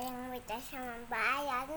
bayang may tasamang bayan.